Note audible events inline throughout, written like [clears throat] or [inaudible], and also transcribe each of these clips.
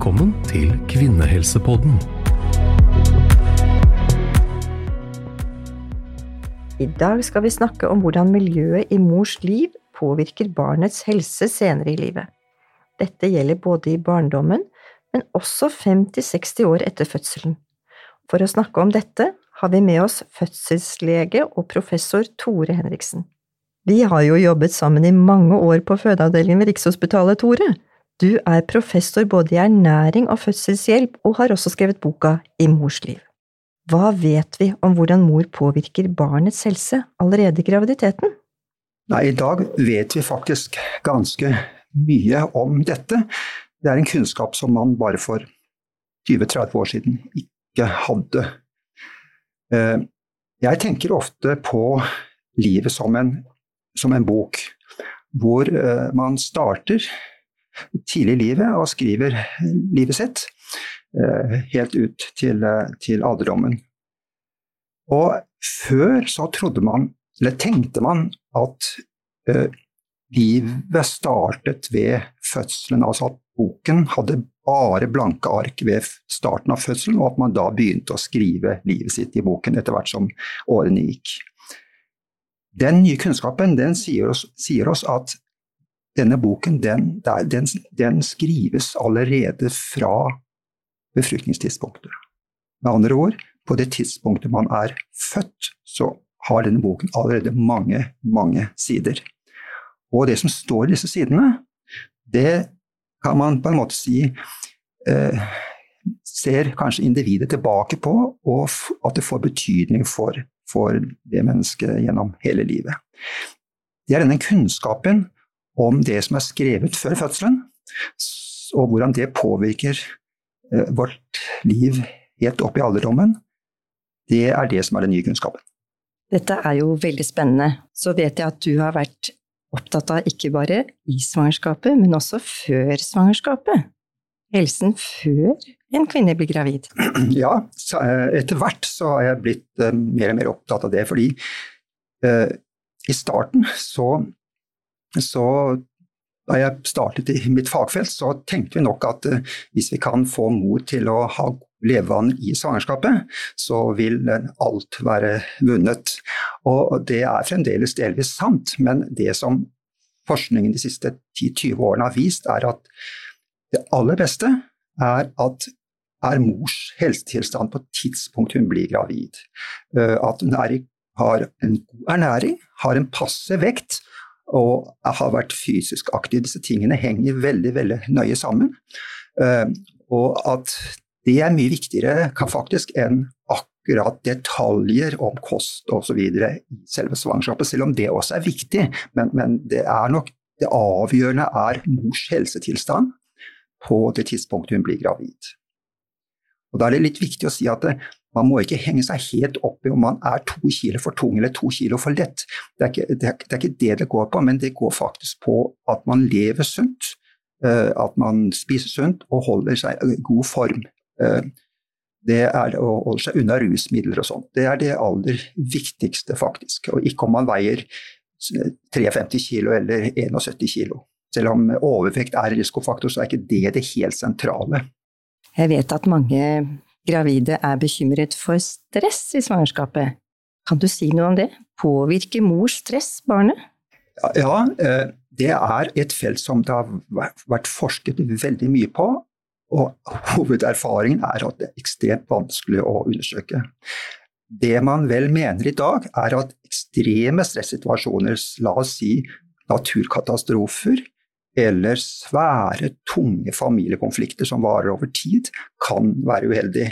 Velkommen til Kvinnehelsepodden. I dag skal vi snakke om hvordan miljøet i mors liv påvirker barnets helse senere i livet. Dette gjelder både i barndommen, men også 50–60 år etter fødselen. For å snakke om dette har vi med oss fødselslege og professor Tore Henriksen. Vi har jo jobbet sammen i mange år på fødeavdelingen ved Rikshospitalet, Tore. Du er professor både i ernæring og fødselshjelp, og har også skrevet boka I mors liv. Hva vet vi om hvordan mor påvirker barnets helse allerede i graviditeten? Nei, I dag vet vi faktisk ganske mye om dette. Det er en kunnskap som man bare for 20-30 år siden ikke hadde. Eh, jeg tenker ofte på livet som en, som en bok, hvor eh, man starter tidlig i livet og skriver livet sitt. Eh, helt ut til, til alderdommen. Og før så trodde man, eller tenkte man, at uh, livet startet ved fødselen. Altså at boken hadde bare blanke ark ved starten av fødselen, og at man da begynte å skrive livet sitt i boken etter hvert som årene gikk. Den nye kunnskapen den sier, oss, sier oss at denne boken den, den, den skrives allerede fra befruktningstidspunktet. Med andre ord, på det tidspunktet man er født, så har denne boken allerede mange, mange sider. Og det som står i disse sidene, det kan man på en måte si eh, ser kanskje individet tilbake på, og at det får betydning for, for det mennesket gjennom hele livet. Det er denne kunnskapen om det som er skrevet før fødselen, og hvordan det påvirker Eh, vårt liv helt opp i alderdommen, det er det som er den nye kunnskapen. Dette er jo veldig spennende. Så vet jeg at du har vært opptatt av ikke bare i svangerskapet, men også før svangerskapet. Helsen før en kvinne blir gravid. [clears throat] Ja, eh, etter hvert så har jeg blitt eh, mer og mer opptatt av det, fordi uh, i starten så, så da jeg startet i mitt fagfelt, så tenkte vi nok at uh, hvis vi kan få mor til å ha levevann i svangerskapet, så vil alt være vunnet. Og det er fremdeles delvis sant, men det som forskningen de siste 10-20 årene har vist, er at det aller beste er at er mors helsetilstand på tidspunkt hun blir gravid. Uh, at hun er, har en god ernæring, har en passe vekt, og har vært fysisk aktiv. Disse tingene henger veldig, veldig nøye sammen. Eh, og at det er mye viktigere faktisk enn akkurat detaljer om kost osv. i selve svangerskapet, selv om det også er viktig. Men, men det er nok det avgjørende er mors helsetilstand på det tidspunktet hun blir gravid. Og Da er det litt viktig å si at det, man må ikke henge seg helt opp i om man er to kilo for tung eller to kilo for lett. Det er, ikke, det, er, det er, ikke, det det går på, men det går faktisk på at man lever sunt. Uh, at man spiser sunt og holder seg i god form. Uh, det er å holde seg unna rusmidler og sånn. Det er det aller viktigste, faktisk. Og ikke om man veier 53 kilo eller 71 kilo. Selv om overvekt er risikofaktor, så er ikke det det helt sentrale. Jeg vet at mange gravide er bekymret for stress i svangerskapet. Kan du si noe om det? Påvirker mors stress barnet? Ja, eh, det er et felt som det har vært forsket veldig mye på. Og hovederfaringen er at det er ekstremt vanskelig å undersøke. Det man vel mener i dag, er at ekstreme stressituasjoner, la oss si naturkatastrofer, eller svære, tunge familiekonflikter som varer over tid, kan være uheldig.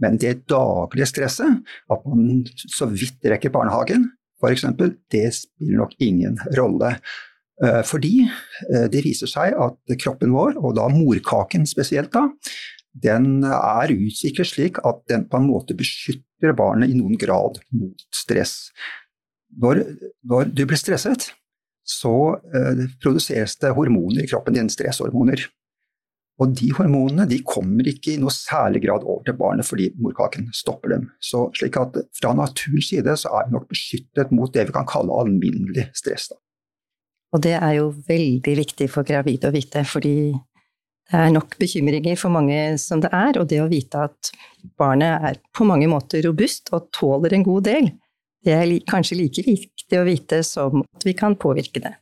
Men det daglige stresset, at man så vidt rekker barnehagen f.eks., det spiller nok ingen rolle. Eh, fordi eh, det viser seg at kroppen vår, og da morkaken spesielt, da, den er utviklet slik at den på en måte beskytter barnet i noen grad mot stress. Når, når du blir stresset, så eh, produseres det hormoner i kroppen din, stresshormoner. Og de hormonene de kommer ikke i noe særlig grad over til barnet fordi morkaken stopper dem. Så slik at Fra naturens side så er vi nok beskyttet mot det vi kan kalle alminnelig stress. Da. Og det er jo veldig viktig for gravide å vite, fordi Det er nok bekymringer for mange som det er, og det å vite at barnet er på mange måter robust og tåler en god del, det er kanskje like viktig å vite som at vi kan påvirke det.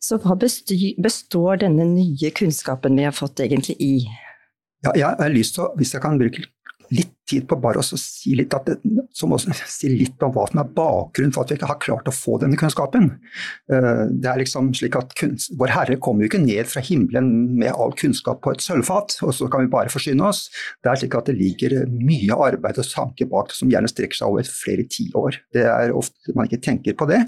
Så hva består denne nye kunnskapen vi har fått egentlig i? Ja, jeg har lyst til, å, Hvis jeg kan bruke litt tid på bare å si litt, det, si litt om hva som er bakgrunnen for at vi ikke har klart å få denne kunnskapen. Eh, det er liksom slik at kunst, Vår Herre kommer jo ikke ned fra himmelen med all kunnskap på et sølvfat, og så kan vi bare forsyne oss. Det er slik at det ligger mye arbeid og tanke bak det som gjerne strekker seg over flere tiår. Det er ofte man ikke tenker på det.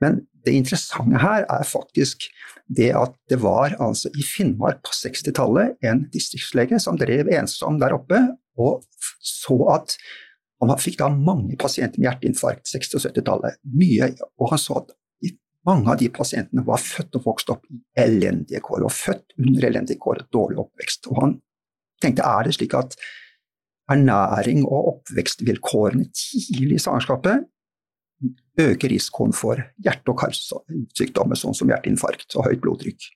Men det interessante her er faktisk det at det var altså i Finnmark på 60-tallet en distriktslege som drev ensom der oppe, og så at han fikk da mange pasienter med hjerteinfarkt 60- og 70-tallet. Mye, og han så at mange av de pasientene var født og vokst opp i elendige kår, og født under elendige kår, dårlig oppvekst. Og han tenkte er det slik at ernæring og oppvekstvilkårene tidlig i svangerskapet øker risikoen for hjerte- og karsykdommer, sånn som hjerteinfarkt og høyt blodtrykk.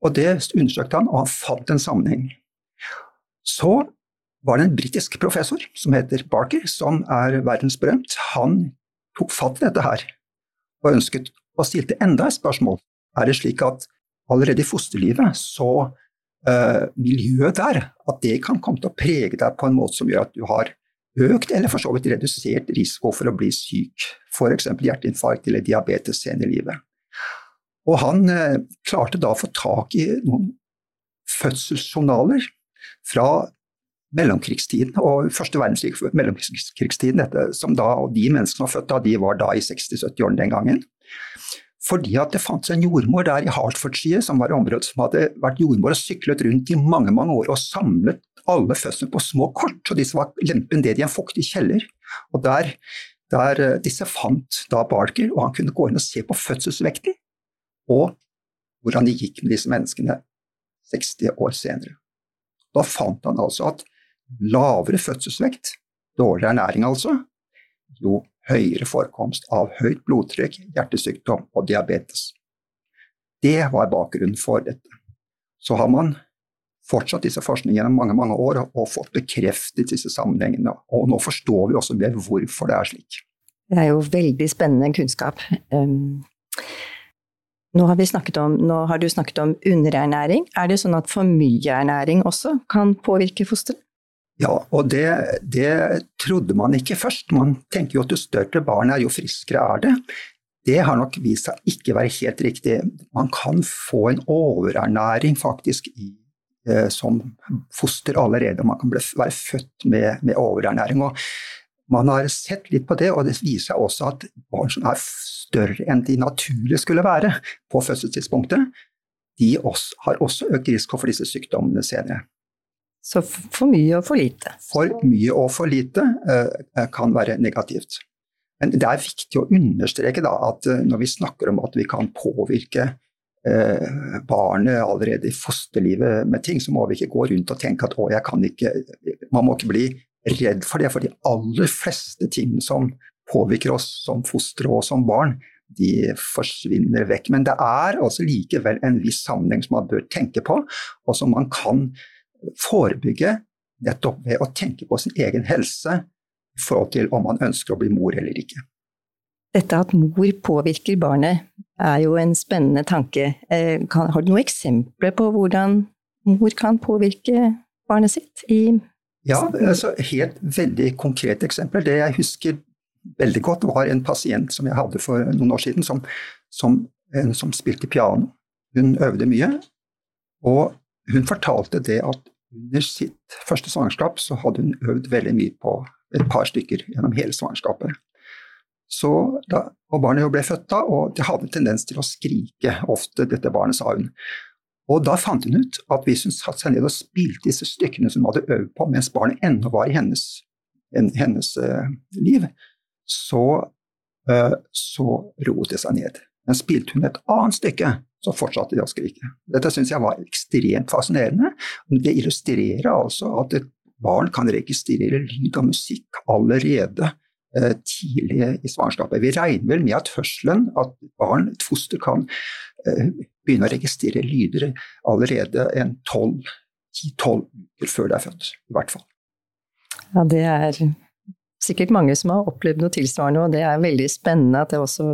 Og Det undersøkte han, og han fant en sammenheng. Så var det en britisk professor som heter Barker, som er verdensberømt. Han tok fatt i dette her og ønsket og stilte enda et spørsmål. Er det slik at allerede i fosterlivet så uh, miljøet der, at det kan komme til å prege deg på en måte som gjør at du har økt eller for så vidt redusert risiko for å bli syk, f.eks. hjerteinfarkt eller diabetes senere i livet. Og han uh, klarte da å få tak i noen fødselsjournaler fra mellomkrigstiden og første verdenskrig, mellomkrigstiden, dette, som da, og de menneskene som var født da, de var da i 60-70-årene den gangen. Fordi at det fantes en jordmor der i Hartfordshire, som var i området som hadde vært jordmor og syklet rundt i mange mange år og samlet alle fødslene på små kort, og disse var lempet ned i en fuktig kjeller. Og der, der eh, Disse fant da Barker, og han kunne gå inn og se på fødselsvekten, og hvordan det gikk med disse menneskene 60 år senere. Da fant han altså at lavere fødselsvekt, dårligere ernæring altså, jo høyere forekomst av høyt blodtrykk, hjertesykdom og diabetes. Det var bakgrunnen for dette. Så har man fortsatt disse forskningene gjennom mange mange år og fått bekreftet disse sammenhengene. Og nå forstår vi også mer hvorfor det er slik. Det er jo veldig spennende kunnskap. Um, nå har, om, nå har, du snakket om underernæring. Er det sånn at for mye ernæring også kan påvirke fosteret? Ja, og det, det, trodde man ikke først. Man tenker jo at jo større barnet er, jo friskere er det. Det har nok vist seg ikke være helt riktig. Man kan få en overernæring faktisk i, eh, som foster allerede. Man kan bli, være født med, med, overernæring. og Man har sett litt på det, og det viser seg også at barn som er større enn de naturlig skulle være på fødselstidspunktet, de også, har også økt risiko for disse sykdommene senere. Så for mye og for lite. For mye og for lite uh, kan være negativt. Men det er viktig å understreke da, at uh, når vi snakker om at vi kan påvirke uh, barnet allerede i fosterlivet med ting, så må vi ikke gå rundt og tenke at å, jeg kan ikke Man må ikke bli redd for det, for de aller fleste tingene som påvirker oss som fostre og som barn, de forsvinner vekk. Men det er altså likevel en viss sammenheng som man bør tenke på, og som man kan forebygge nettopp ved å tenke på sin egen helse i forhold til om man ønsker å bli mor eller ikke. Dette at mor påvirker barnet, er jo en spennende tanke. Eh, har du noen eksempler på hvordan mor kan påvirke barnet sitt? ja, altså helt veldig konkrete eksempler. Det jeg husker veldig godt, var en pasient som jeg hadde for noen år siden, som, som, som spilte piano. Hun øvde mye, og hun fortalte det at under sitt første svangerskap så hadde hun øvd veldig mye på et par stykker gjennom hele svangerskapet. Så da, og Barnet ble født da, og det hadde en tendens til å skrike ofte, dette barnet, sa hun. Og Da fant hun ut at hvis hun satte seg ned og spilte disse stykkene som hun hadde øvd på mens barnet ennå var i hennes, hennes uh, liv, så, uh, så roet det seg ned. Men spilte hun et annet stykke så fortsatte de å skrike. Dette syns jeg var ekstremt fascinerende. Det illustrerer altså at et barn kan registrere lyd og musikk allerede eh, tidlig i svangerskapet. Vi regner vel med at hørselen, at barn, et foster, kan eh, begynne å registrere lyder allerede en 10-12 uker før det er født, i hvert fall. Ja, det er sikkert mange som har opplevd noe tilsvarende, og det er veldig spennende at det også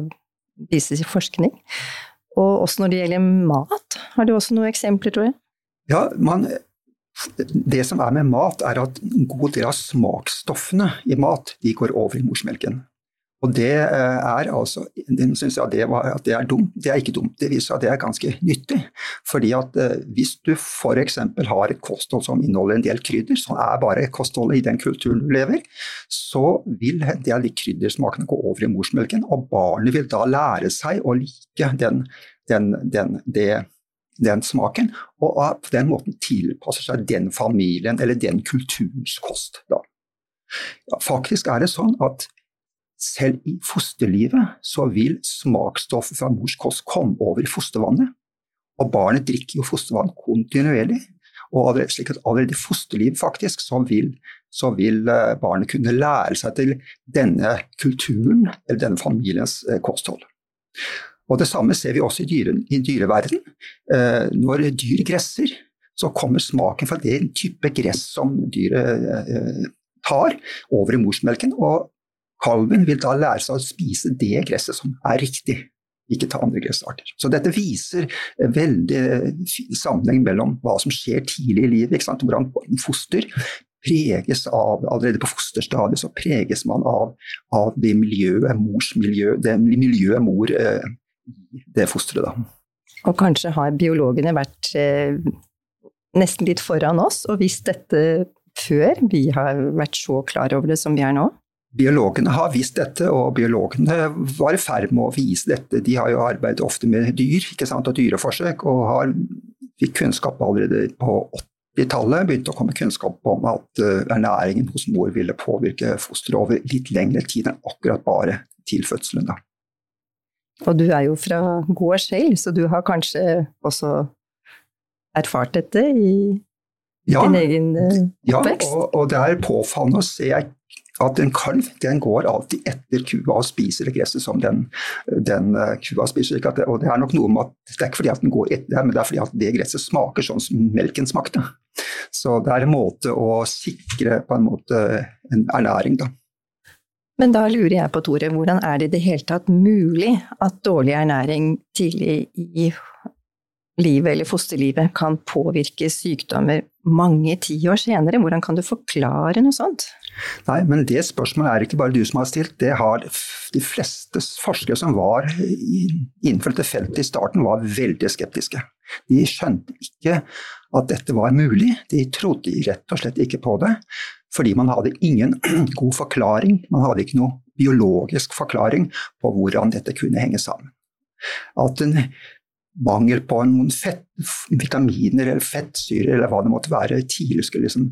vises i forskning. Og også når det gjelder mat, har du også noen eksempler, tror jeg? Ja, man, det som er med mat, er at en god del av smaksstoffene i mat de går over i morsmelken. Og det eh, er altså Den syns var, at det er dumt. Det er ikke dumt. Det viser at det er ganske nyttig. Fordi at eh, hvis du f.eks. har et kosthold som inneholder en del krydder, som er bare kostholdet i den kulturen du lever, så vil en del av de kryddersmakene gå over i morsmelken, og barnet vil da lære seg å like den, den, den, det den smaken, og på den måten tilpasser seg den familien eller den kulturens kost. Da. Ja, faktisk er det sånn at selv i fosterlivet så vil smaksstoffet fra mors kost komme over i fostervannet. Og barnet drikker jo fostervann kontinuerlig. Og allerede, slik at allerede i fosterlivet faktisk så vil, så vil eh, barnet kunne lære seg til denne kulturen eller denne familiens eh, kosthold. Og Det samme ser vi også i, dyre, i dyreverden. Eh, når dyr gresser, så kommer smaken fra den type gress som dyret tar, over i morsmelken. Og kalven vil da lære seg å spise det gresset som er riktig, ikke ta andre gressarter. Så dette viser veldig fin sammenheng mellom hva som skjer tidlig i livet, hvordan foster preges av Allerede på fosterstadiet så preges man av, av det miljøet, mors miljø, det miljøet mor eh, det fosteret. Da. Og kanskje har biologene vært eh, nesten litt foran oss og visst dette før vi har vært så klar over det som vi er nå? Biologene har visst dette, og biologene var i ferd med å vise dette. De har jo arbeidet ofte med dyr ikke sant, og dyreforsøk, og har, fikk kunnskap allerede på 80-tallet. Begynte å komme kunnskap om at uh, ernæringen hos mor ville påvirke fosteret over litt lengre tid enn akkurat bare til fødselen. Da. Og du er jo fra gård selv, så du har kanskje også erfart dette i ja, din egen oppvekst? Ja, og, og det er påfallende å se at en kalv den går alltid etter kua og spiser det gresset som den, den uh, kua spiser. Det, og det er nok noe med at det er ikke fordi at den går etter det, men det er fordi at det gresset smaker sånn som melken smakte. Så det er en måte å sikre på en måte en ernæring, da. Men da lurer jeg på, Tore, hvordan er det i det hele tatt mulig at dårlig ernæring tidlig i livet eller fosterlivet kan påvirke sykdommer mange tiår senere? Hvordan kan du forklare noe sånt? Nei, men det spørsmålet er ikke bare du som har stilt. Det har de fleste forskere som var innenfor dette feltet i starten, var veldig skeptiske. De skjønte ikke at dette var mulig. De trodde rett og slett ikke på det. Fordi man hadde ingen [clears throat] god forklaring, man hadde ikke noe biologisk forklaring på hvordan dette kunne henge sammen. At en mangel på noen fett, vitaminer eller fettsyrer eller hva det måtte være, tidlig skulle liksom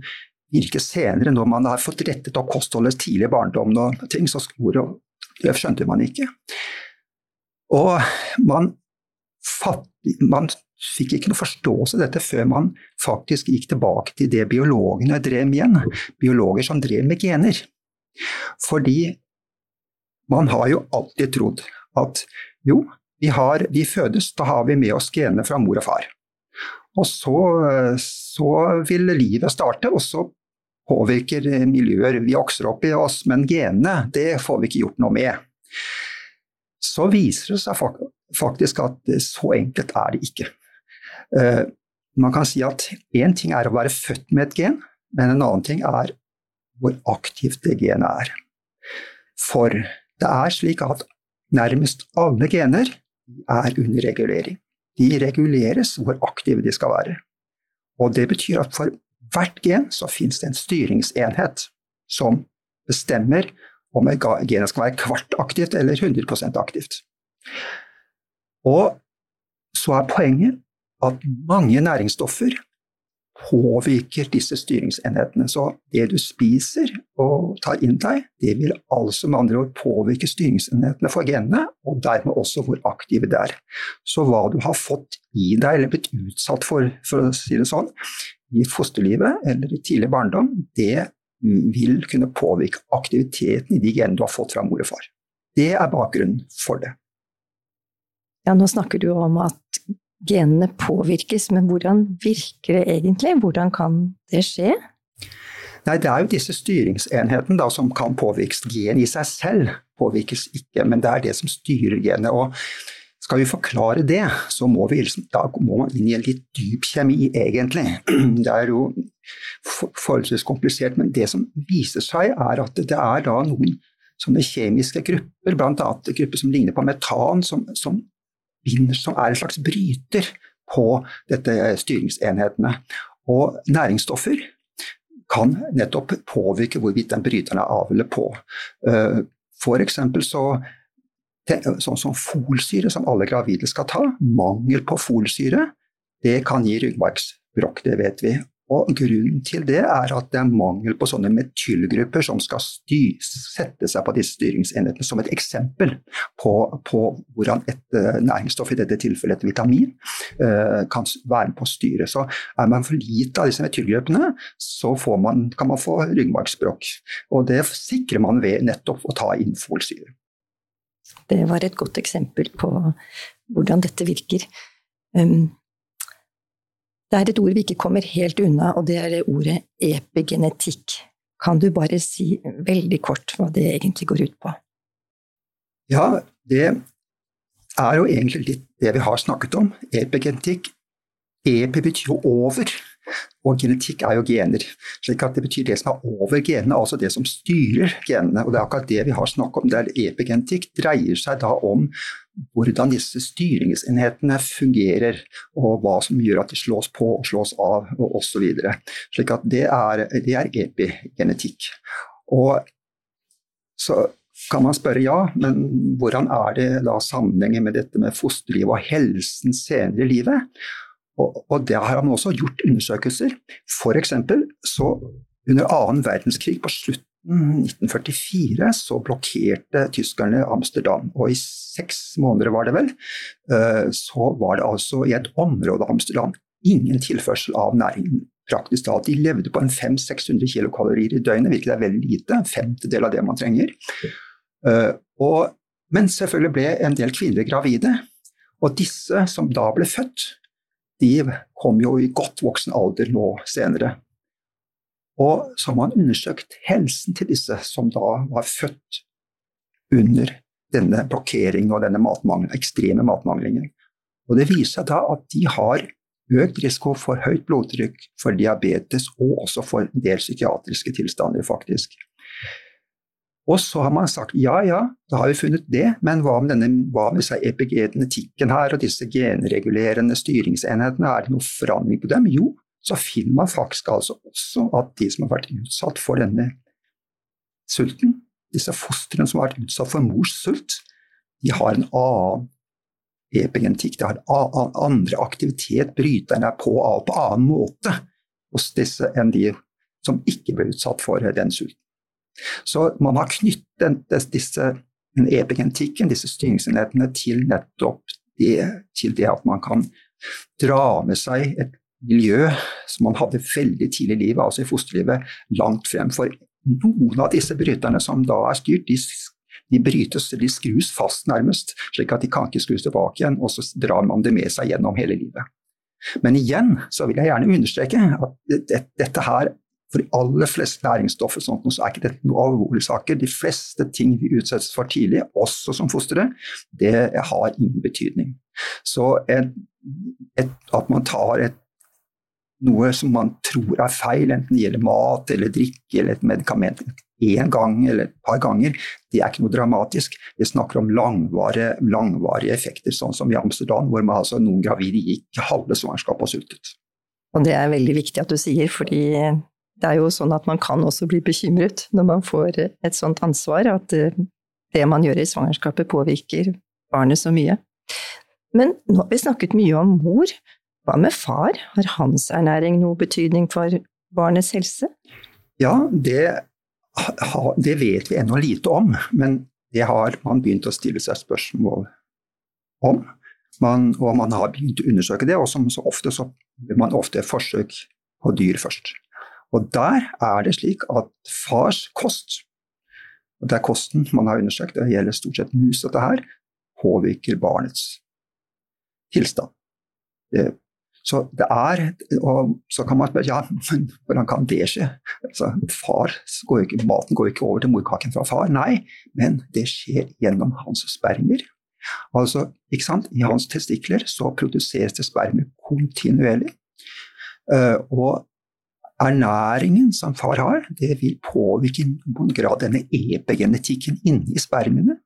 virke senere, når man har fått rettet opp kostholdet tidlig i barndommen og ting, så skor det skjønte man ikke. Og man, fatt, man fikk ikke noe forståelse av dette før man faktisk gikk tilbake til det biologene drev med igjen. Biologer som drev med gener. Fordi man har jo alltid trodd at jo, vi, har, vi fødes, da har vi med oss genene fra mor og far. Og så, så vil livet starte, og så påvirker miljøer vi vokser opp i oss, men genene, det får vi ikke gjort noe med. Så viser det seg faktisk at så enkelt er det ikke. Eh, man kan si at én ting er å være født med et gen, men en annen ting er hvor aktivt det genet er. For det er slik at nærmest alle gener er under regulering. De reguleres hvor aktive de skal være. Og det betyr at for hvert gen så finnes det en styringsenhet som bestemmer om genet skal være kvart aktivt eller 100% aktivt. Og så er poenget at mange næringsstoffer påvirker disse styringsenhetene. Så det du spiser og tar inn deg, det vil altså med andre ord påvirke styringsenhetene for genene, og dermed også hvor aktive de er. Så hva du har fått i deg, eller blitt utsatt for, for å si det sånn, i fosterlivet eller i tidlig barndom, det vil kunne påvirke aktiviteten i de genene du har fått fra mor og far. Det er bakgrunnen for det. Ja, nå snakker du om at genene påvirkes, men hvordan virker det egentlig? Hvordan kan det skje? Nei, Det er jo disse styringsenhetene da, som kan påvirkes. Gen i seg selv påvirkes ikke, men det er det som styrer genet. Og skal vi forklare det, så må vi liksom, da må man inn i en litt dyp kjemi, egentlig. [clears throat] Det er jo forholdsvis komplisert, men det som viser seg, er at det er da noen sånne kjemiske grupper, bl.a. grupper som ligner på metan, som, som, binder, som er en slags bryter på dette styringsenhetene. Og næringsstoffer kan nettopp påvirke hvorvidt den bryteren er av eller på. For F.eks. så sånn som folsyre, som alle gravide skal ta. Mangel på folsyre det kan gi ryggmargsbrokk, det vet vi. Og Grunnen til det er at det er mangel på sånne metylgrupper som skal sette seg på disse styringsenhetene, som et eksempel på, på hvordan et uh, næringsstoff, i dette tilfellet et vitamin, uh, kan være med på å styre. Så Er man for lite av disse metylgruppene, så man, kan man få ryggmargsbrokk. Og det sikrer man ved nettopp å ta infolsyre. Det var et godt eksempel på hvordan dette virker. Um, det er et ord vi ikke kommer helt unna, og det er det ordet epigenetikk. Kan du bare si veldig kort hva det egentlig går ut på? Ja, det er jo egentlig litt det vi har snakket om. Epigenetikk. Epi betyr jo over. Og genetikk er jo gener. slik at Det betyr det som er over genene, altså det som styrer genene. og Det er akkurat det vi har snakket om. Det er Epigenetikk dreier seg da om hvordan disse styringsenhetene fungerer, og hva som gjør at de slås på og slås av, og osv. Slik at det er, det er epigenetikk. Og så kan man spørre ja, men hvordan er det da sammenhengen med dette med fosterlivet og helsen senere i livet? Og, og det har man også gjort undersøkelser. F.eks. så under annen verdenskrig, på slutten 1944, så blokkerte tyskerne Amsterdam. Og i seks måneder, var det vel, eh, så var det altså i et område av Amsterdam ingen tilførsel av næringen. Praktisk talt. De levde på en 500-600 kilokalorier i døgnet, hvilket er veldig lite. En femtedel av det man trenger. Eh, og, men selvfølgelig ble en del kvinner gravide. Og disse som da ble født, de kom jo i godt voksen alder nå senere. Og så har man undersøkt helsen til disse som da var født under denne blokkeringen og denne matmangel, ekstreme matmanglingen. Og det viser seg da at de har økt risiko for høyt blodtrykk, for diabetes og også for en del psykiatriske tilstander, faktisk. Og så har man sagt ja, ja, da har vi funnet det, men hva med, denne, hva med epigenetikken her og disse genregulerende styringsenhetene, er det noe forandring på dem? Jo, så finner man faktisk altså også at de som har vært utsatt for denne sulten, disse fostrene som har vært utsatt for mors sult, de har en annen epigenetikk, de har en andre aktivitet, bryterne er på av på annen måte hos disse enn de som ikke ble utsatt for den sulten. Så man har knyttet disse epigenetikken, disse styringsenhetene, til nettopp det, til det at man kan dra med seg et miljø som man hadde veldig tidlig i livet, altså i fosterlivet, langt frem. For noen av disse bryterne som da er styrt, de, de brytes, de skrus fast nærmest, slik at de kan ikke skrus tilbake igjen, og så drar man det med seg gjennom hele livet. Men igjen så vil jeg gjerne understreke at dette her for de aller fleste næringsstoffer sånt, så er ikke dette noe alvorlige saker. De fleste ting vi utsettes for tidlig, også som fostre, det har ingen betydning. Så et, et, at man tar et, noe som man tror er feil, enten det gjelder mat eller drikke eller et medikament, én gang eller et par ganger, det er ikke noe dramatisk. Vi snakker om langvarige, langvarige effekter, sånn som i Amsterdam, hvor man altså noen gravide gikk halve svangerskapet og sultet. Og det er veldig viktig at du sier, fordi det er jo sånn at man kan også bli bekymret når man får et sånt ansvar, at eh, det man gjør i svangerskapet påvirker barnet så mye. Men nå har vi snakket mye om mor. Hva med far? Har hans ernæring noe betydning for barnets helse? Ja, det, det vet vi ennå lite om, men det har man begynt å stille seg spørsmål om. Man, og man har begynt å undersøke det, og som så ofte så gjør man ofte forsøk på dyr først. Og der er det slik at fars kost, og det er kosten man har undersøkt, det gjelder stort sett mus, dette her, påvirker barnets tilstand. Så det er Og så kan man spørre ja, men hvordan kan det skje? Altså, far går ikke, maten går ikke over til morkaken fra far. Nei, men det skjer gjennom hans spermer. Altså, ikke sant? I hans testikler så produseres det spermer kontinuerlig. Uh, og ernæringen som far har, det vil påvirke i noen grad denne epigenetikken inni spermiene.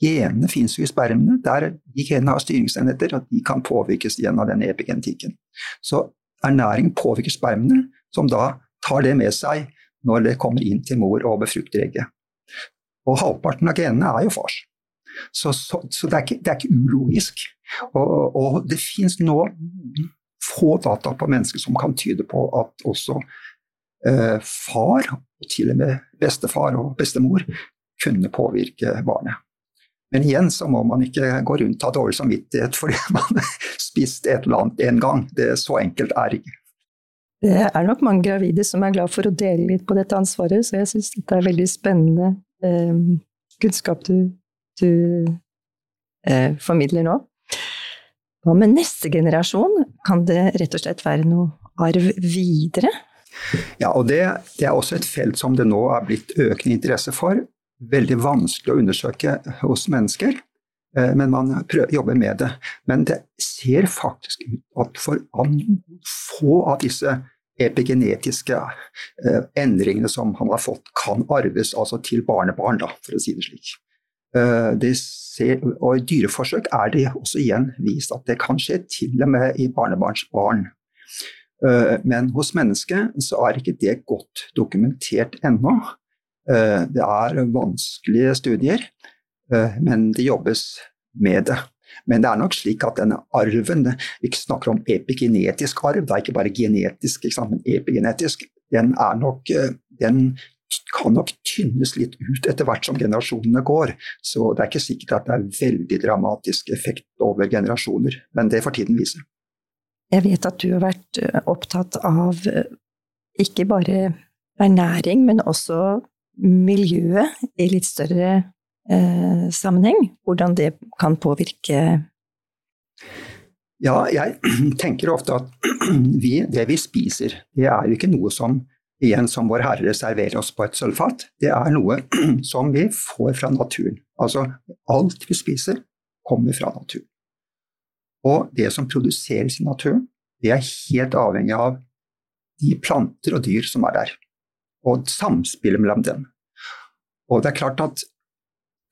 Genene finnes jo i spermene. Der de genene har styringsenheter, og de kan påvirkes av denne epigenetikken. Så ernæring påvirker spermene, som da tar det med seg når det kommer inn til mor og befrukter egget. Og halvparten av genene er jo fars. Så, så, så det, er ikke, det, er ikke, ulogisk. Og, og det finnes nå få data på mennesker som kan tyde på at også eh, far, og til og med bestefar og bestemor, kunne påvirke barnet. Men igjen så må man ikke gå rundt og ha dårlig samvittighet fordi [laughs] man spiste spist et eller annet en gang. Det er Så enkelt er ikke. Det er nok mange gravide som er glad for å dele litt på dette ansvaret, så jeg syns dette er veldig spennende eh, kunnskap du, du eh, formidler nå. Hva med neste generasjon? Kan det rett og slett være noe arv videre? Ja, og det, det er også et felt som det nå er blitt økende interesse for veldig vanskelig å undersøke hos mennesker, eh, men man prøver, jobber med det. Men det ser faktisk ut at for få av disse epigenetiske eh, endringene som han har fått, kan arves altså til barnebarn, da, for å si det slik. Eh, ser, og I dyreforsøk er det også igjen vist at det kan skje til og med i barnebarnsbarn. Men hos mennesket så er ikke det godt dokumentert ennå. Eh, det er vanskelige studier, eh, men det jobbes med det. Men det er nok slik at denne arven Vi snakker om epigenetisk arv, det er ikke bare genetisk, men epigenetisk. Den, er nok, eh, den kan nok tynnes litt ut etter hvert som generasjonene går. Så det er ikke sikkert at det er veldig dramatisk effekt over generasjoner, men det får tiden vise. Jeg vet at du har vært opptatt av ikke bare ernæring, men også miljøet i litt større eh, sammenheng, hvordan det kan påvirke Ja, jeg [clears throat] tenker ofte at [clears throat] vi, det vi spiser, det er jo ikke noe som igjen som Vår Herre serverer oss på et sølvfat. Det er noe [clears throat] som vi får fra naturen. Altså alt vi spiser, kommer fra naturen. Og det som produseres i naturen, det er helt avhengig av de planter og dyr som er der og samspillet mellom dem. Og det er klart at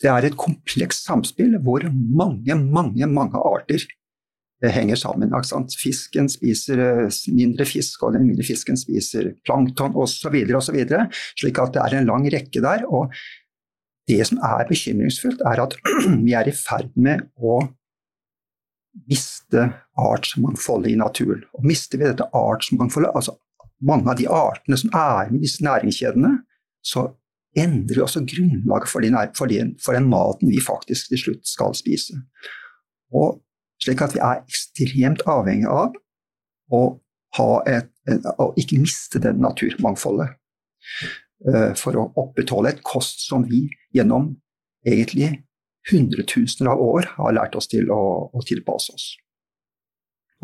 det er et komplekst samspill hvor mange, mange, mange arter eh, henger sammen. Fisken spiser eh, mindre fisk, og den mindre fisken spiser plankton osv. osv. Slik at det er en lang rekke der. Og det som er bekymringsfullt, er at [clears throat] vi er i ferd med å miste artsmangfoldet i naturen. Og mister vi dette artsmangfoldet, altså mange av de artene som er med i disse næringskjedene, så endrer vi også grunnlaget for, de, for, de, for, den maten vi faktisk til slutt skal spise. Og slik at vi er ekstremt avhengig av å, et, å ikke miste det naturmangfoldet. Uh, for å opprettholde et kost som vi gjennom egentlig hundretusener av år har lært oss til å, å tilpasse oss.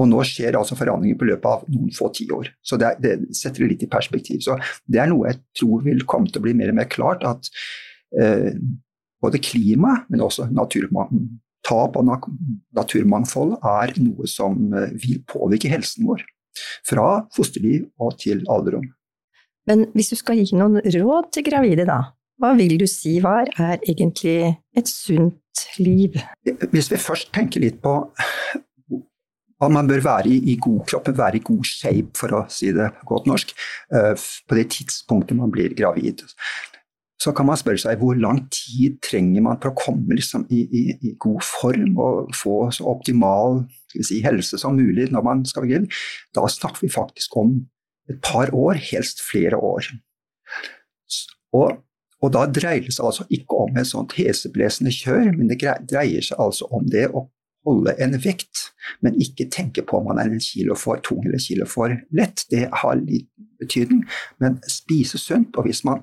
Og nå skjer altså forandringer på løpet av noen få tiår. Så det, det, setter det litt i perspektiv. Så det er noe jeg tror vil komme til å bli mer og mer klart, at eh, både klima, men også tap av naturmangfold er noe som eh, vil påvirke helsen vår. Fra fosterliv og til alderdom. Men hvis du skal gi noen råd til gravide, da? Hva vil du si hva er egentlig et sunt liv? Hvis vi først tenker litt på hva man bør være i, i god kropp, være i god shape, for å si det godt norsk, uh, på det tidspunktet man blir gravid. Så kan man spørre seg hvor lang tid trenger man for å komme liksom, i, i, i, god form og få så optimal si, helse som mulig når man skal begynne. Da snakker vi faktisk om et par år, helst flere år. Og, og da dreier det seg altså ikke om et sånt heseblesende kjør, men det dreier seg altså om det å holde en vekt, men ikke tenke på om man er en kilo for tung eller kilo for lett. Det har litt, betydning, men spise sunt. Og hvis man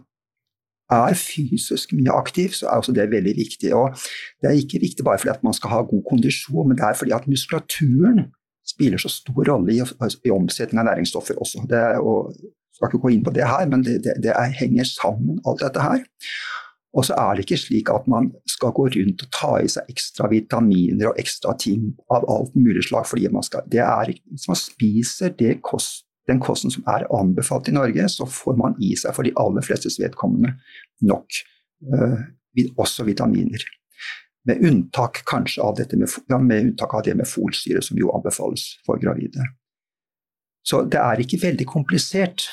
er fysisk mye aktiv, så er også det veldig viktig. Og det er ikke viktig bare fordi at man skal ha god kondisjon, men det er fordi at muskulaturen spiller så stor rolle i, i omsetning av næringsstoffer også. Det og, skal ikke gå inn på det her, men det, det, det er, henger sammen, alt dette her. Og så er det ikke slik at man skal gå rundt og ta i seg ekstra vitaminer og ekstra ting av alt mulig slag. fordi man skal, det er, Hvis man spiser det kost, den kosten som er anbefalt i Norge, så får man i seg for de aller flestes vedkommende nok, øh, også vitaminer. Med unntak kanskje av, dette med, ja, med unntak av det med folsyre, som jo anbefales for gravide. Så det er ikke veldig komplisert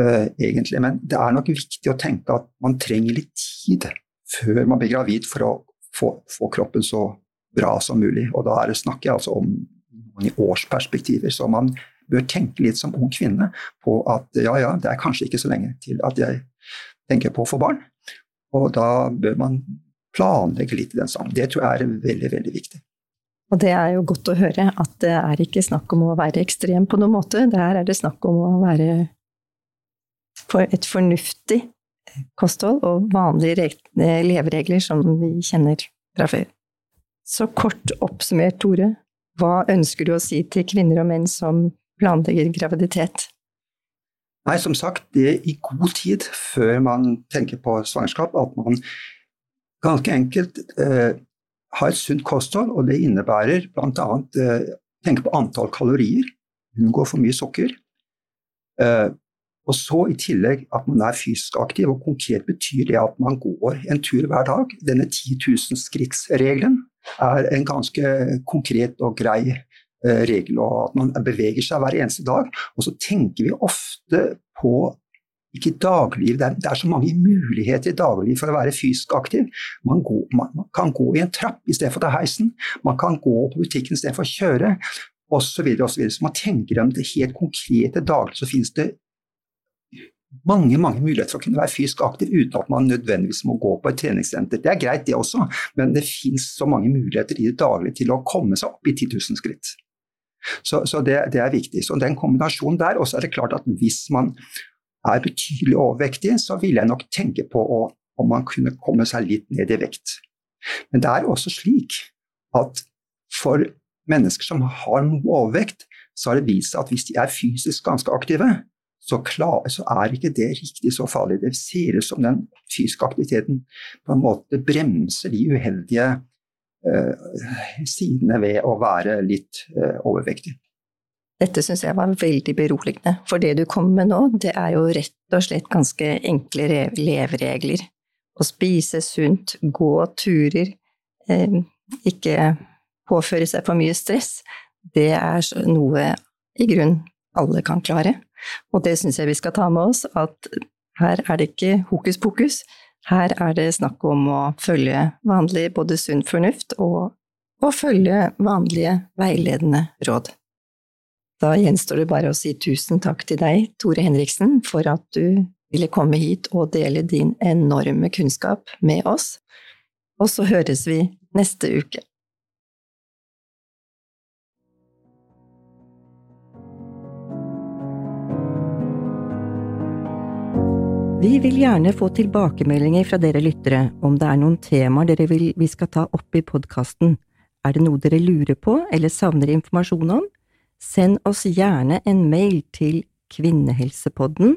uh, egentlig. Men det er nok viktig å tenke at man trenger litt tid før man blir gravid for å få, få kroppen så bra som mulig. Og da er snakker jeg altså om i årsperspektiver. Så man bør tenke litt som ung kvinne på at ja, ja, det er kanskje ikke så lenge til at jeg tenker på å få barn. Og da bør man planlegge litt i den sammen. Det tror jeg er veldig, veldig viktig. Og det er jo godt å høre at det er ikke snakk om å være ekstrem på noen måte. Der er det snakk om å være for et fornuftig kosthold og vanlige leveregler som vi kjenner fra før. Så kort oppsummert, Tore, hva ønsker du å si til kvinner og menn som planlegger graviditet? Nei, som sagt, det er i god tid før man tenker på svangerskap, at man ganske enkelt eh, har et sunt kosthold, og det innebærer bl.a. Eh, tenke på antall kalorier, unngå for mye sukker. Eh, og så i tillegg at man er fysisk aktiv, og konkret betyr det at man går en tur hver dag. Denne 10 000 skrittsregelen er en ganske konkret og grei regel, og at man beveger seg hver eneste dag. Og så tenker vi ofte på ikke dagliv, det, det, er så mange muligheter i dagligliv for å være fysisk aktiv. Man, går, man, man kan gå i en trapp istedenfor ta heisen, man kan gå på butikken istedenfor å kjøre, osv. Og så, så man tenker om det helt konkrete daglig, så finnes det mange mange muligheter for å kunne være fysisk aktiv uten at man nødvendigvis må gå på et treningssenter. Det er greit, det også, men det finnes så mange muligheter i det daglige til å komme seg opp i 10 000 skritt. Så, så det, det, er viktig. Så den kombinasjonen der, og så er det klart at hvis man er betydelig overvektig, så vil jeg nok tenke på å, om man kunne komme seg litt ned i vekt. Men det er også slik at for mennesker som har noe overvekt, så har det vist seg at hvis de er fysisk ganske aktive, så, klar, så, er ikke det riktig så farlig. Det ser ut som den fysiske aktiviteten på en måte bremser de uheldige uh, sidene ved å være litt uh, overvektig. Dette syns jeg var veldig beroligende, for det du kommer med nå, det er jo rett og slett ganske enkle leveregler. Å spise sunt, gå turer, eh, ikke påføre seg for mye stress, det er noe i grunn alle kan klare. Og det syns jeg vi skal ta med oss, at her er det ikke hokus pokus. Her er det snakk om å følge vanlig både sunn fornuft og å følge vanlige veiledende råd. Da gjenstår det bare å si tusen takk til deg, Tore Henriksen, for at du ville komme hit og dele din enorme kunnskap med oss. Og så høres vi neste uke. Vi vil gjerne få tilbakemeldinger fra dere lyttere om det er noen temaer dere vil vi skal ta opp i podkasten. Er det noe dere lurer på eller savner informasjon om? Send oss gjerne en mail til kvinnehelsepodden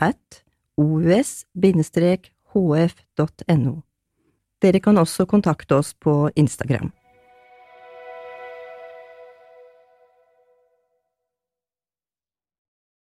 at os-hf.no. Dere kan også kontakte oss på Instagram.